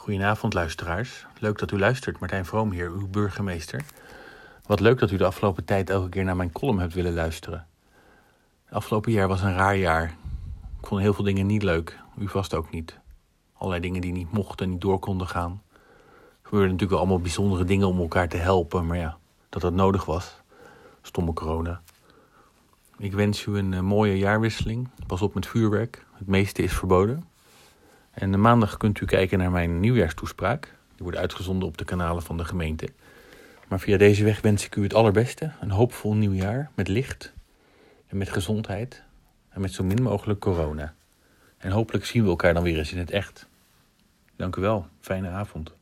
Goedenavond, luisteraars. Leuk dat u luistert. Martijn Vroom hier, uw burgemeester. Wat leuk dat u de afgelopen tijd elke keer naar mijn column hebt willen luisteren. Het afgelopen jaar was een raar jaar. Ik vond heel veel dingen niet leuk. U vast ook niet. Allerlei dingen die niet mochten, niet door konden gaan. Er gebeurden natuurlijk allemaal bijzondere dingen om elkaar te helpen. Maar ja, dat dat nodig was. Stomme corona. Ik wens u een eh, mooie jaarwisseling. Pas op met vuurwerk. Het meeste is verboden. En maandag kunt u kijken naar mijn nieuwjaarstoespraak. Die wordt uitgezonden op de kanalen van de gemeente. Maar via deze weg wens ik u het allerbeste. Een hoopvol nieuwjaar met licht en met gezondheid en met zo min mogelijk corona. En hopelijk zien we elkaar dan weer eens in het echt. Dank u wel. Fijne avond.